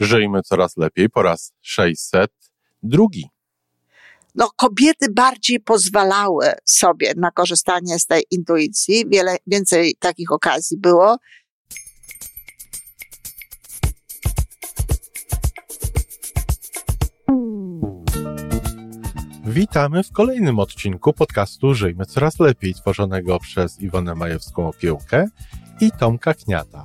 Żyjmy coraz lepiej po raz 602. No, kobiety bardziej pozwalały sobie na korzystanie z tej intuicji. Wiele więcej takich okazji było. Witamy w kolejnym odcinku podcastu Żyjmy Coraz Lepiej, tworzonego przez Iwonę Majewską Opiełkę i Tomka Kniata.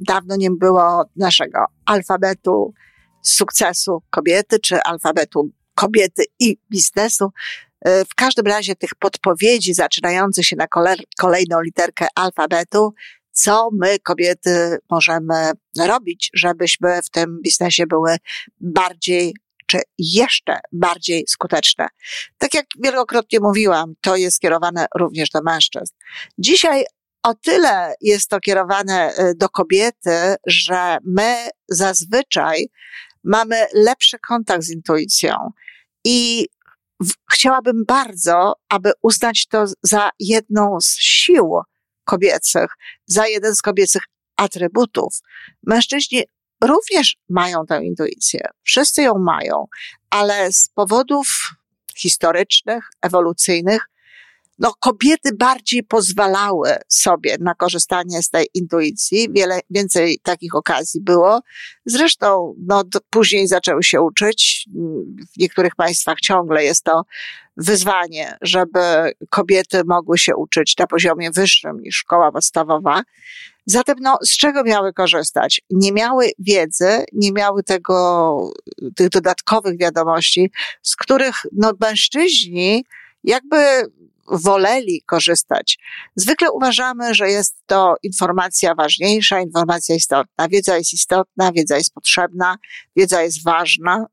Dawno nie było naszego alfabetu sukcesu kobiety, czy alfabetu kobiety i biznesu. W każdym razie tych podpowiedzi zaczynających się na kolejną literkę alfabetu, co my kobiety możemy robić, żebyśmy w tym biznesie były bardziej czy jeszcze bardziej skuteczne. Tak jak wielokrotnie mówiłam, to jest skierowane również do mężczyzn. Dzisiaj o tyle jest to kierowane do kobiety, że my zazwyczaj mamy lepszy kontakt z intuicją i chciałabym bardzo, aby uznać to za jedną z sił kobiecych, za jeden z kobiecych atrybutów. Mężczyźni również mają tę intuicję. Wszyscy ją mają, ale z powodów historycznych, ewolucyjnych, no, kobiety bardziej pozwalały sobie na korzystanie z tej intuicji. Wiele więcej takich okazji było. Zresztą, no, później zaczęły się uczyć. W niektórych państwach ciągle jest to wyzwanie, żeby kobiety mogły się uczyć na poziomie wyższym niż szkoła podstawowa. Zatem, no, z czego miały korzystać? Nie miały wiedzy, nie miały tego, tych dodatkowych wiadomości, z których, no, mężczyźni jakby woleli korzystać. Zwykle uważamy, że jest to informacja ważniejsza, informacja istotna. Wiedza jest istotna, wiedza jest potrzebna, wiedza jest ważna,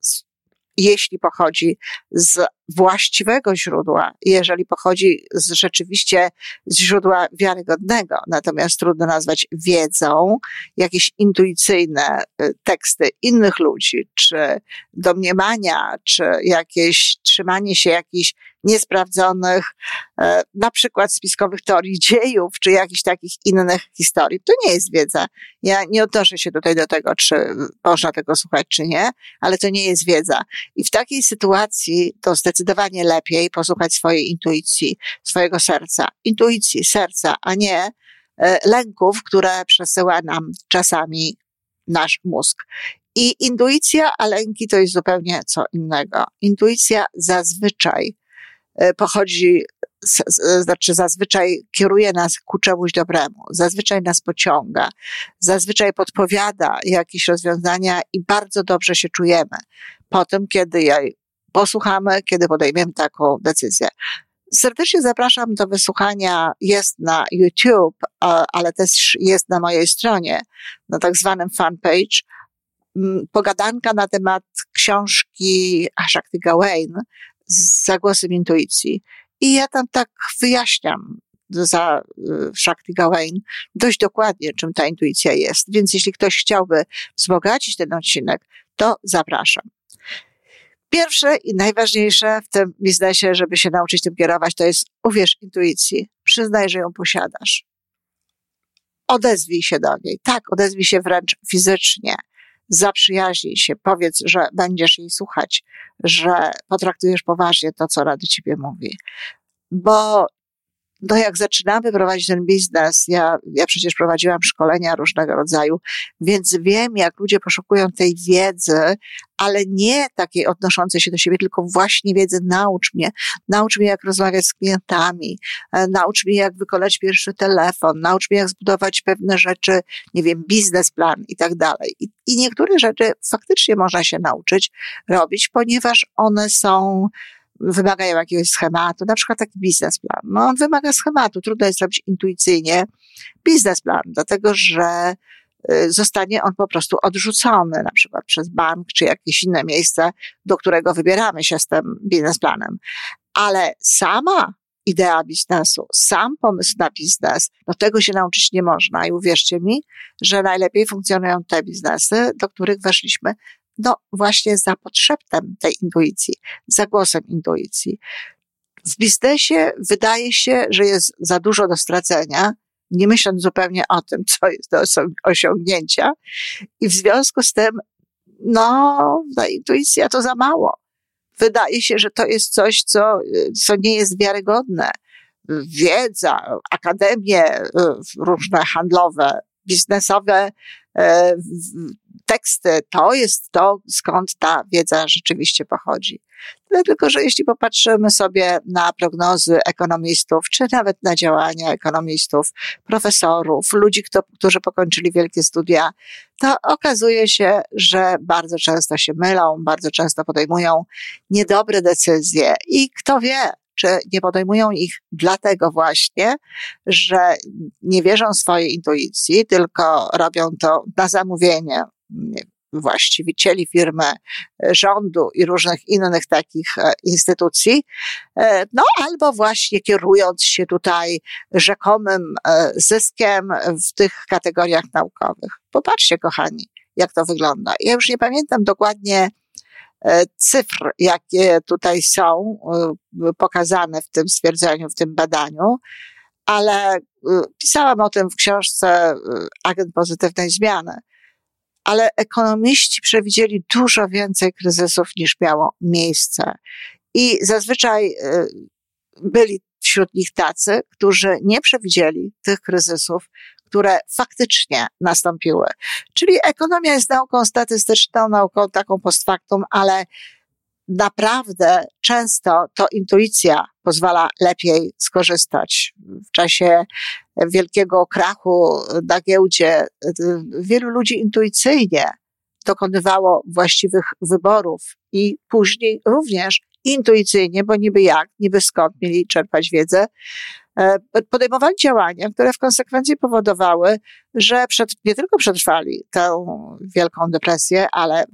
jeśli pochodzi z właściwego źródła, jeżeli pochodzi z rzeczywiście z źródła wiarygodnego. Natomiast trudno nazwać wiedzą jakieś intuicyjne y, teksty innych ludzi, czy domniemania, czy jakieś trzymanie się jakichś niesprawdzonych, e, na przykład spiskowych teorii dziejów, czy jakichś takich innych historii. To nie jest wiedza. Ja nie odnoszę się tutaj do tego, czy można tego słuchać, czy nie, ale to nie jest wiedza. I w takiej sytuacji to zdecydowanie lepiej posłuchać swojej intuicji, swojego serca. Intuicji, serca, a nie e, lęków, które przesyła nam czasami nasz mózg. I intuicja, a lęki to jest zupełnie co innego. Intuicja zazwyczaj E, pochodzi, znaczy zazwyczaj kieruje nas ku czemuś dobremu, zazwyczaj nas pociąga, zazwyczaj podpowiada jakieś rozwiązania i bardzo dobrze się czujemy potem, kiedy jej posłuchamy, kiedy podejmiemy taką decyzję. Serdecznie zapraszam do wysłuchania. Jest na YouTube, ale też jest na mojej stronie, na tak zwanym fanpage. Pogadanka na temat książki Ashakti Gawain, z zagłosem intuicji. I ja tam tak wyjaśniam za y, Shakti Gawain dość dokładnie, czym ta intuicja jest. Więc jeśli ktoś chciałby wzbogacić ten odcinek, to zapraszam. Pierwsze i najważniejsze w tym biznesie, żeby się nauczyć tym kierować, to jest uwierz intuicji. Przyznaj, że ją posiadasz. Odezwij się do niej. Tak, odezwij się wręcz fizycznie zaprzyjaźnij się, powiedz, że będziesz jej słuchać, że potraktujesz poważnie to, co Rady Ciebie mówi. Bo no jak zaczynamy prowadzić ten biznes, ja, ja przecież prowadziłam szkolenia różnego rodzaju, więc wiem, jak ludzie poszukują tej wiedzy, ale nie takiej odnoszącej się do siebie, tylko właśnie wiedzy naucz mnie. Naucz mnie, jak rozmawiać z klientami, e, naucz mnie, jak wykonać pierwszy telefon, naucz mnie, jak zbudować pewne rzeczy, nie wiem, biznesplan i tak dalej. I, I niektóre rzeczy faktycznie można się nauczyć robić, ponieważ one są wymagają jakiegoś schematu, na przykład taki biznesplan. No on wymaga schematu, trudno jest zrobić intuicyjnie biznesplan, dlatego że y, zostanie on po prostu odrzucony, na przykład przez bank czy jakieś inne miejsce, do którego wybieramy się z tym biznesplanem. Ale sama idea biznesu, sam pomysł na biznes, no tego się nauczyć nie można i uwierzcie mi, że najlepiej funkcjonują te biznesy, do których weszliśmy no właśnie za podszeptem tej intuicji, za głosem intuicji. W biznesie wydaje się, że jest za dużo do stracenia, nie myśląc zupełnie o tym, co jest do osiągnięcia i w związku z tym, no, ta intuicja to za mało. Wydaje się, że to jest coś, co, co nie jest wiarygodne. Wiedza, akademie różne handlowe, biznesowe E, teksty, to jest to, skąd ta wiedza rzeczywiście pochodzi. Tylko, że jeśli popatrzymy sobie na prognozy ekonomistów, czy nawet na działania ekonomistów, profesorów, ludzi, kto, którzy pokończyli wielkie studia, to okazuje się, że bardzo często się mylą, bardzo często podejmują niedobre decyzje i kto wie, czy nie podejmują ich dlatego właśnie, że nie wierzą swojej intuicji, tylko robią to na zamówienie właścicieli firmy, rządu i różnych innych takich e, instytucji, e, no albo właśnie kierując się tutaj rzekomym e, zyskiem w tych kategoriach naukowych. Popatrzcie, kochani, jak to wygląda. Ja już nie pamiętam dokładnie, E, cyfr, jakie tutaj są e, pokazane w tym stwierdzeniu, w tym badaniu, ale e, pisałam o tym w książce Agent Pozytywnej Zmiany. Ale ekonomiści przewidzieli dużo więcej kryzysów niż miało miejsce. I zazwyczaj byli wśród nich tacy, którzy nie przewidzieli tych kryzysów, które faktycznie nastąpiły. Czyli ekonomia jest nauką statystyczną, nauką taką post factum, ale naprawdę często to intuicja pozwala lepiej skorzystać. W czasie wielkiego krachu na giełdzie wielu ludzi intuicyjnie dokonywało właściwych wyborów i później również intuicyjnie, bo niby jak, niby skąd mieli czerpać wiedzę, podejmowali działania, które w konsekwencji powodowały, że przed, nie tylko przetrwali tę wielką depresję, ale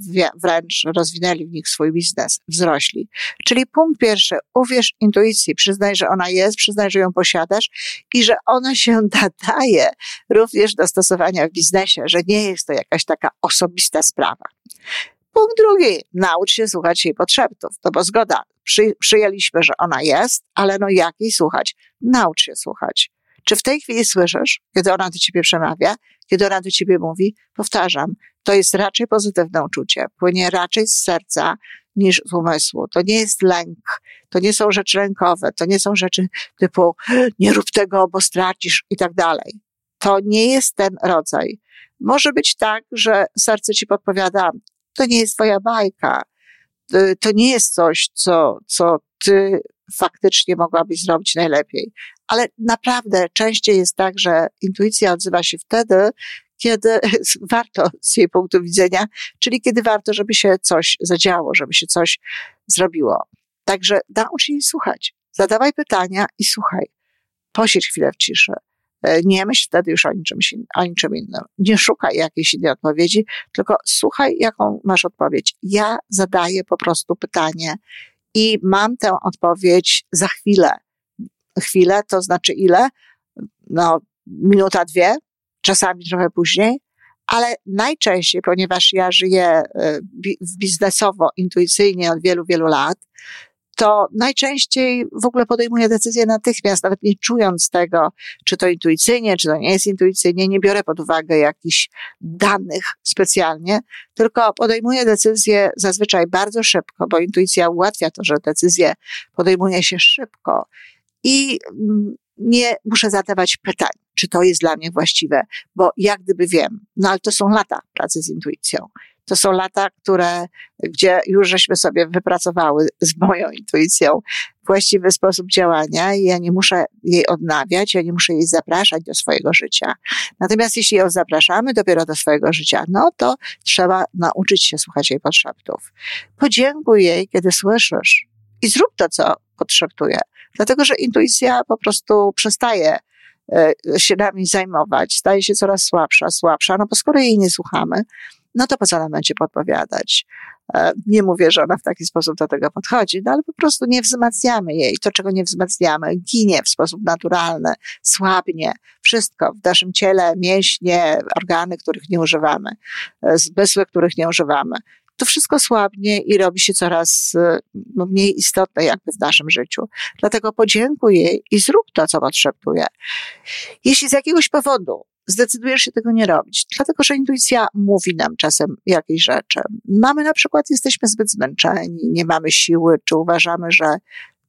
wręcz rozwinęli w nich swój biznes, wzrośli. Czyli punkt pierwszy, uwierz intuicji, przyznaj, że ona jest, przyznaj, że ją posiadasz i że ona się nadaje również do stosowania w biznesie, że nie jest to jakaś taka osobista sprawa. Punkt drugi, naucz się słuchać jej podszeptów. To bo zgoda, przy, przyjęliśmy, że ona jest, ale no jak jej słuchać? Naucz się słuchać. Czy w tej chwili słyszysz, kiedy ona do ciebie przemawia, kiedy ona do ciebie mówi? Powtarzam, to jest raczej pozytywne uczucie. Płynie raczej z serca niż z umysłu. To nie jest lęk, to nie są rzeczy lękowe, to nie są rzeczy typu nie rób tego, bo stracisz i tak dalej. To nie jest ten rodzaj. Może być tak, że serce ci podpowiada, to nie jest twoja bajka. To nie jest coś, co, co ty faktycznie mogłabyś zrobić najlepiej. Ale naprawdę częściej jest tak, że intuicja odzywa się wtedy, kiedy warto z jej punktu widzenia, czyli kiedy warto, żeby się coś zadziało, żeby się coś zrobiło. Także naucz jej słuchać. Zadawaj pytania i słuchaj. Posiedź chwilę w ciszy. E, nie myśl wtedy już o niczym, o niczym innym. Nie szukaj jakiejś innej odpowiedzi, tylko słuchaj, jaką masz odpowiedź. Ja zadaję po prostu pytanie i mam tę odpowiedź za chwilę. Chwilę to znaczy ile? No, minuta, dwie, czasami trochę później, ale najczęściej, ponieważ ja żyję e, biznesowo, intuicyjnie od wielu, wielu lat, to najczęściej w ogóle podejmuję decyzję natychmiast, nawet nie czując tego, czy to intuicyjnie, czy to nie jest intuicyjnie, nie biorę pod uwagę jakichś danych specjalnie, tylko podejmuję decyzję zazwyczaj bardzo szybko, bo intuicja ułatwia to, że decyzję podejmuje się szybko i mm, nie muszę zadawać pytań, czy to jest dla mnie właściwe, bo jak gdyby wiem, no ale to są lata pracy z intuicją. To są lata, które, gdzie już żeśmy sobie wypracowały z moją intuicją właściwy sposób działania i ja nie muszę jej odnawiać, ja nie muszę jej zapraszać do swojego życia. Natomiast jeśli ją zapraszamy dopiero do swojego życia, no to trzeba nauczyć się słuchać jej podszeptów. Podziękuj jej, kiedy słyszysz i zrób to, co podszeptuje. Dlatego, że intuicja po prostu przestaje się nami zajmować, staje się coraz słabsza, słabsza, no bo skoro jej nie słuchamy, no to po co nam będzie podpowiadać? E, nie mówię, że ona w taki sposób do tego podchodzi, no ale po prostu nie wzmacniamy jej. To, czego nie wzmacniamy, ginie w sposób naturalny, słabnie. Wszystko w naszym ciele, mięśnie, organy, których nie używamy, e, zmysły, których nie używamy. To wszystko słabnie i robi się coraz e, no, mniej istotne jakby w naszym życiu. Dlatego podziękuj jej i zrób to, co potrzebuje. Jeśli z jakiegoś powodu zdecydujesz się tego nie robić, dlatego że intuicja mówi nam czasem jakieś rzeczy. Mamy na przykład, jesteśmy zbyt zmęczeni, nie mamy siły, czy uważamy, że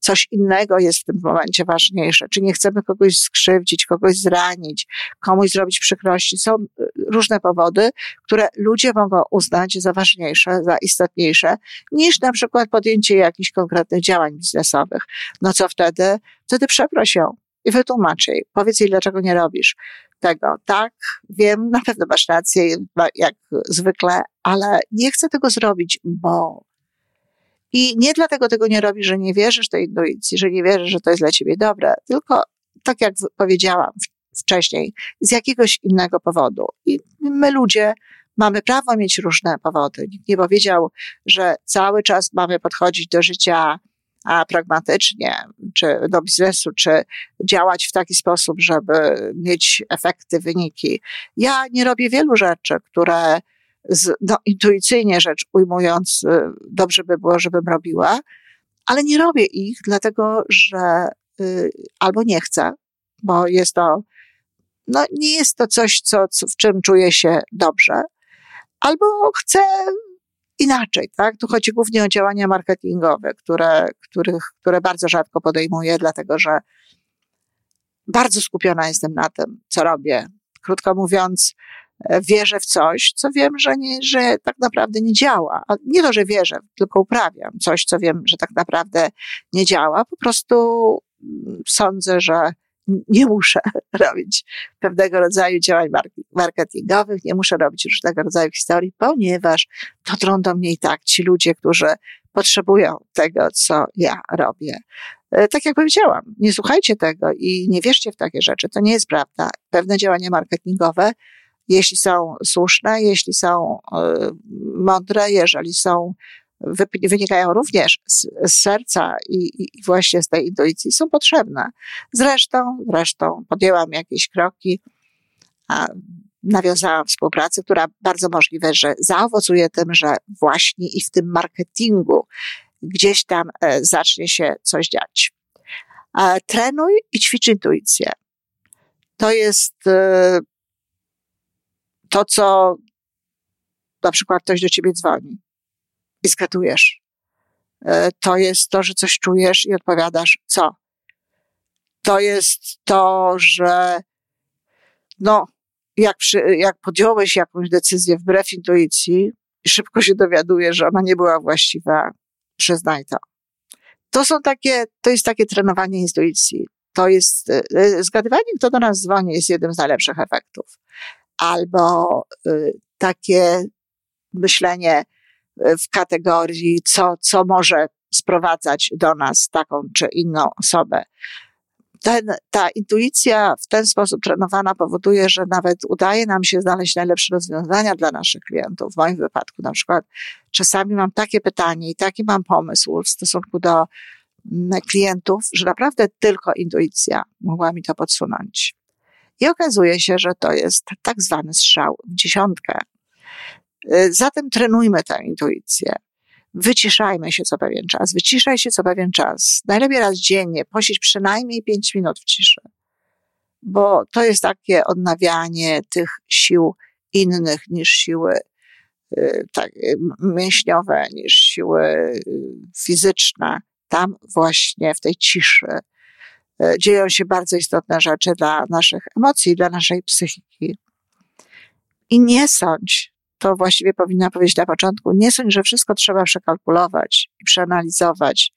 coś innego jest w tym momencie ważniejsze, czy nie chcemy kogoś skrzywdzić, kogoś zranić, komuś zrobić przykrości. Są y, różne powody, które ludzie mogą uznać za ważniejsze, za istotniejsze, niż na przykład podjęcie jakichś konkretnych działań biznesowych. No co wtedy? Wtedy przeproś ją i wytłumacz jej. Powiedz jej, dlaczego nie robisz tego. Tak, wiem, na pewno masz rację, jak zwykle, ale nie chcę tego zrobić, bo. I nie dlatego tego nie robisz, że nie wierzysz tej intuicji, że nie wierzysz, że to jest dla ciebie dobre, tylko tak jak powiedziałam wcześniej, z jakiegoś innego powodu. I my ludzie mamy prawo mieć różne powody. Nikt nie powiedział, że cały czas mamy podchodzić do życia a pragmatycznie, czy do biznesu, czy działać w taki sposób, żeby mieć efekty, wyniki. Ja nie robię wielu rzeczy, które z, no, intuicyjnie rzecz ujmując, y, dobrze by było, żebym robiła, ale nie robię ich, dlatego że y, albo nie chcę, bo jest to, no nie jest to coś, co, co, w czym czuję się dobrze, albo chcę inaczej, tak? Tu chodzi głównie o działania marketingowe, które, których, które bardzo rzadko podejmuję, dlatego że bardzo skupiona jestem na tym, co robię. Krótko mówiąc, wierzę w coś, co wiem, że, nie, że tak naprawdę nie działa. Nie to, że wierzę, tylko uprawiam coś, co wiem, że tak naprawdę nie działa. Po prostu mm, sądzę, że nie muszę robić pewnego rodzaju działań marketingowych, nie muszę robić różnego rodzaju historii, ponieważ dotrą do mnie i tak ci ludzie, którzy potrzebują tego, co ja robię. E, tak jak powiedziałam, nie słuchajcie tego i nie wierzcie w takie rzeczy. To nie jest prawda. Pewne działania marketingowe, jeśli są słuszne, jeśli są e, mądre, jeżeli są wynikają również z, z serca i, i, właśnie z tej intuicji, są potrzebne. Zresztą, zresztą podjęłam jakieś kroki, a nawiązałam współpracę, która bardzo możliwe, że zaowocuje tym, że właśnie i w tym marketingu gdzieś tam e, zacznie się coś dziać. E, trenuj i ćwicz intuicję. To jest to, co na przykład ktoś do ciebie dzwoni i skatujesz. E, to jest to, że coś czujesz i odpowiadasz, co? To jest to, że no, jak, przy, jak podjąłeś jakąś decyzję wbrew intuicji i szybko się dowiadujesz, że ona nie była właściwa, przyznaj to. To są takie, to jest takie trenowanie intuicji. To jest, e, e, zgadywanie, kto do nas dzwoni, jest jednym z najlepszych efektów. Albo takie myślenie, w kategorii, co, co może sprowadzać do nas taką czy inną osobę. Ten, ta intuicja w ten sposób trenowana powoduje, że nawet udaje nam się znaleźć najlepsze rozwiązania dla naszych klientów. W moim wypadku na przykład czasami mam takie pytanie i taki mam pomysł w stosunku do mm, klientów, że naprawdę tylko intuicja mogła mi to podsunąć. I okazuje się, że to jest tak zwany strzał w dziesiątkę. Y, zatem trenujmy tę intuicję. Wyciszajmy się co pewien czas. Wyciszaj się co pewien czas. Najlepiej raz dziennie. Posiedź przynajmniej pięć minut w ciszy. Bo to jest takie odnawianie tych sił innych niż siły y, tak, y, mięśniowe, niż siły fizyczne. Tam właśnie w tej ciszy dzieją się bardzo istotne rzeczy dla naszych emocji, dla naszej psychiki. I nie sądź, to właściwie powinna powiedzieć na początku, nie sądź, że wszystko trzeba przekalkulować i przeanalizować.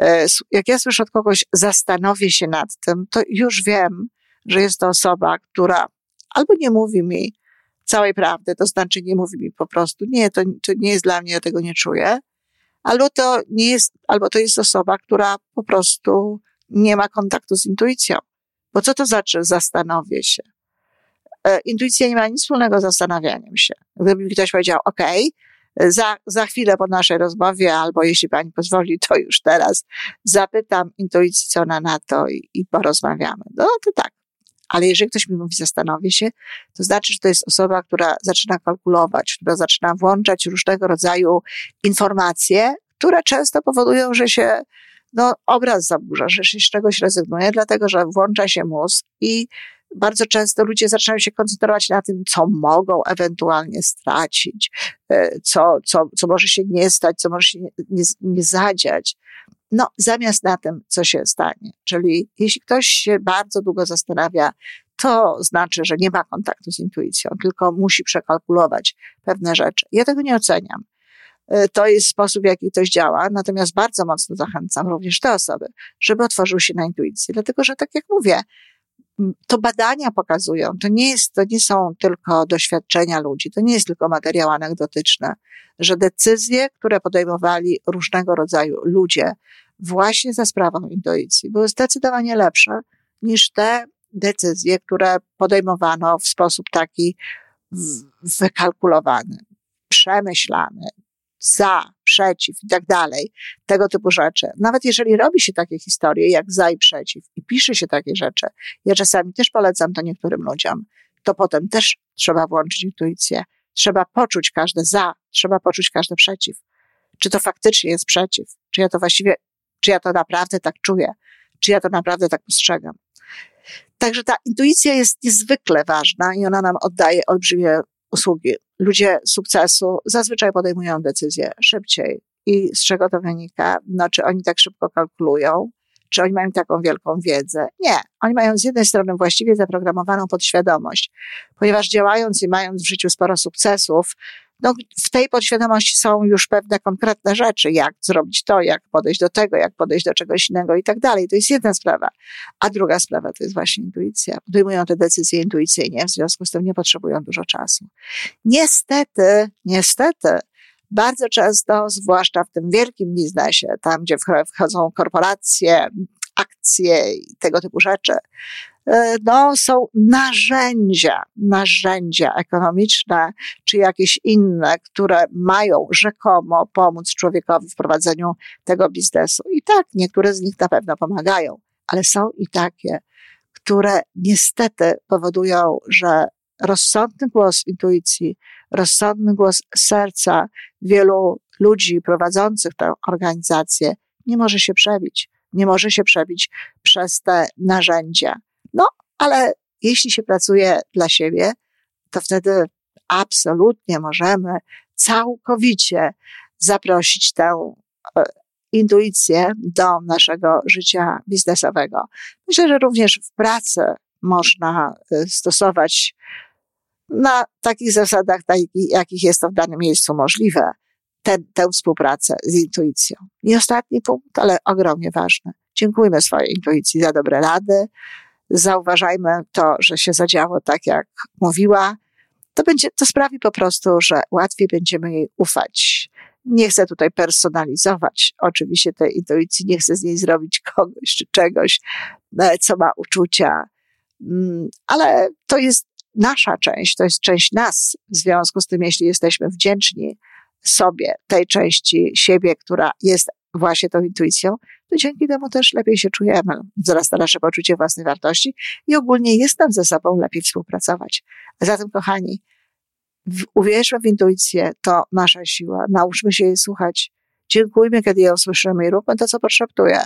E, jak ja słyszę od kogoś, zastanowię się nad tym, to już wiem, że jest to osoba, która albo nie mówi mi całej prawdy, to znaczy nie mówi mi po prostu, nie, to, to nie jest dla mnie, ja tego nie czuję, albo to nie jest, albo to jest osoba, która po prostu nie ma kontaktu z intuicją. Bo co to znaczy zastanowię się? E, intuicja nie ma nic wspólnego z zastanawianiem się. Gdyby mi ktoś powiedział, OK, za, za chwilę po naszej rozmowie, albo jeśli pani pozwoli, to już teraz zapytam intuicji, co ona na to i, i porozmawiamy. No to tak. Ale jeżeli ktoś mi mówi, zastanowi się, to znaczy, że to jest osoba, która zaczyna kalkulować, która zaczyna włączać różnego rodzaju informacje, które często powodują, że się no, obraz zaburza, że się z czegoś rezygnuje, dlatego że włącza się mózg i bardzo często ludzie zaczynają się koncentrować na tym, co mogą ewentualnie stracić, e, co, co, co może się nie stać, co może się nie, nie, zadziać. No, zamiast na tym, co się stanie. Czyli jeśli ktoś się bardzo długo zastanawia, to znaczy, że nie ma kontaktu z intuicją, tylko musi przekalkulować pewne rzeczy. Ja tego nie oceniam. E, to jest sposób, w jaki ktoś działa, natomiast bardzo mocno zachęcam również te osoby, żeby otworzyły się na intuicję, dlatego że, tak jak mówię, to badania pokazują, to nie jest, to nie są tylko doświadczenia ludzi, to nie jest tylko materiał anegdotyczny, że decyzje, które podejmowali różnego rodzaju ludzie właśnie za sprawą intuicji, były zdecydowanie lepsze niż te decyzje, które podejmowano w sposób taki wykalkulowany, przemyślany, za, przeciw i tak dalej, tego typu rzeczy. Nawet jeżeli robi się takie historie jak za i przeciw i pisze się takie rzeczy, ja czasami też polecam to niektórym ludziom, to potem też trzeba włączyć intuicję. Trzeba poczuć każde za, trzeba poczuć każde przeciw. Czy to faktycznie jest przeciw? Czy ja to właściwie, czy ja to naprawdę tak czuję? Czy ja to naprawdę tak postrzegam? Także ta intuicja jest niezwykle ważna i ona nam oddaje olbrzymie usługi. Ludzie sukcesu zazwyczaj podejmują decyzje szybciej. I z czego to wynika? No, czy oni tak szybko kalkulują? Czy oni mają taką wielką wiedzę? Nie. Oni mają z jednej strony właściwie zaprogramowaną podświadomość, ponieważ działając i mając w życiu sporo sukcesów, no, w tej podświadomości są już pewne konkretne rzeczy, jak zrobić to, jak podejść do tego, jak podejść do czegoś innego i tak dalej. To jest jedna sprawa. A druga sprawa to jest właśnie intuicja. Podejmują te decyzje intuicyjnie, w związku z tym nie potrzebują dużo czasu. Niestety, niestety, bardzo często, zwłaszcza w tym wielkim biznesie, tam gdzie wchodzą korporacje, akcje i tego typu rzeczy, no, są narzędzia, narzędzia ekonomiczne czy jakieś inne, które mają rzekomo pomóc człowiekowi w prowadzeniu tego biznesu. I tak, niektóre z nich na pewno pomagają, ale są i takie, które niestety powodują, że rozsądny głos intuicji, rozsądny głos serca wielu ludzi prowadzących tę organizację nie może się przebić. Nie może się przebić przez te narzędzia. No, ale jeśli się pracuje dla siebie, to wtedy absolutnie możemy całkowicie zaprosić tę e, intuicję do naszego życia biznesowego. Myślę, że również w pracy można e, stosować na takich zasadach, jakich jest to w danym miejscu możliwe, ten, tę współpracę z intuicją. I ostatni punkt, ale ogromnie ważny. Dziękujmy swojej intuicji za dobre rady, zauważajmy to, że się zadziało tak, jak mówiła, to będzie, to sprawi po prostu, że łatwiej będziemy jej ufać. Nie chcę tutaj personalizować oczywiście tej intuicji, nie chcę z niej zrobić kogoś czy czegoś, e, co ma uczucia, mm, ale to jest nasza część, to jest część nas. W związku z tym, jeśli jesteśmy wdzięczni sobie, tej części siebie, która jest właśnie tą intuicją, to dzięki temu też lepiej się czujemy, wzrasta nasze poczucie własnej wartości i ogólnie jest nam ze sobą lepiej współpracować. Zatem, kochani, uwierzmy w intuicję, to nasza siła, nauczmy się jej słuchać, dziękujmy, kiedy ją słyszymy i róbmy to, co potrzebuje.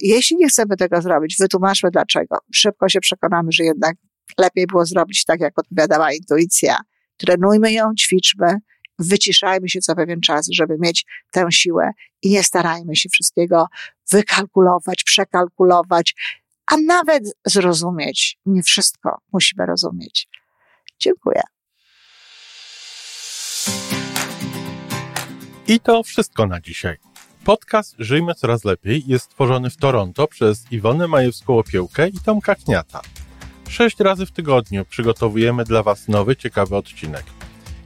Jeśli nie chcemy tego zrobić, wytłumaczmy dlaczego. Szybko się przekonamy, że jednak lepiej było zrobić tak, jak odpowiadała intuicja. Trenujmy ją, ćwiczmy, wyciszajmy się co pewien czas, żeby mieć tę siłę i nie starajmy się wszystkiego wykalkulować, przekalkulować, a nawet zrozumieć. Nie wszystko musimy rozumieć. Dziękuję. I to wszystko na dzisiaj. Podcast Żyjmy Coraz Lepiej jest stworzony w Toronto przez Iwonę Majewską-Opiełkę i Tomka Kniata. Sześć razy w tygodniu przygotowujemy dla Was nowy, ciekawy odcinek.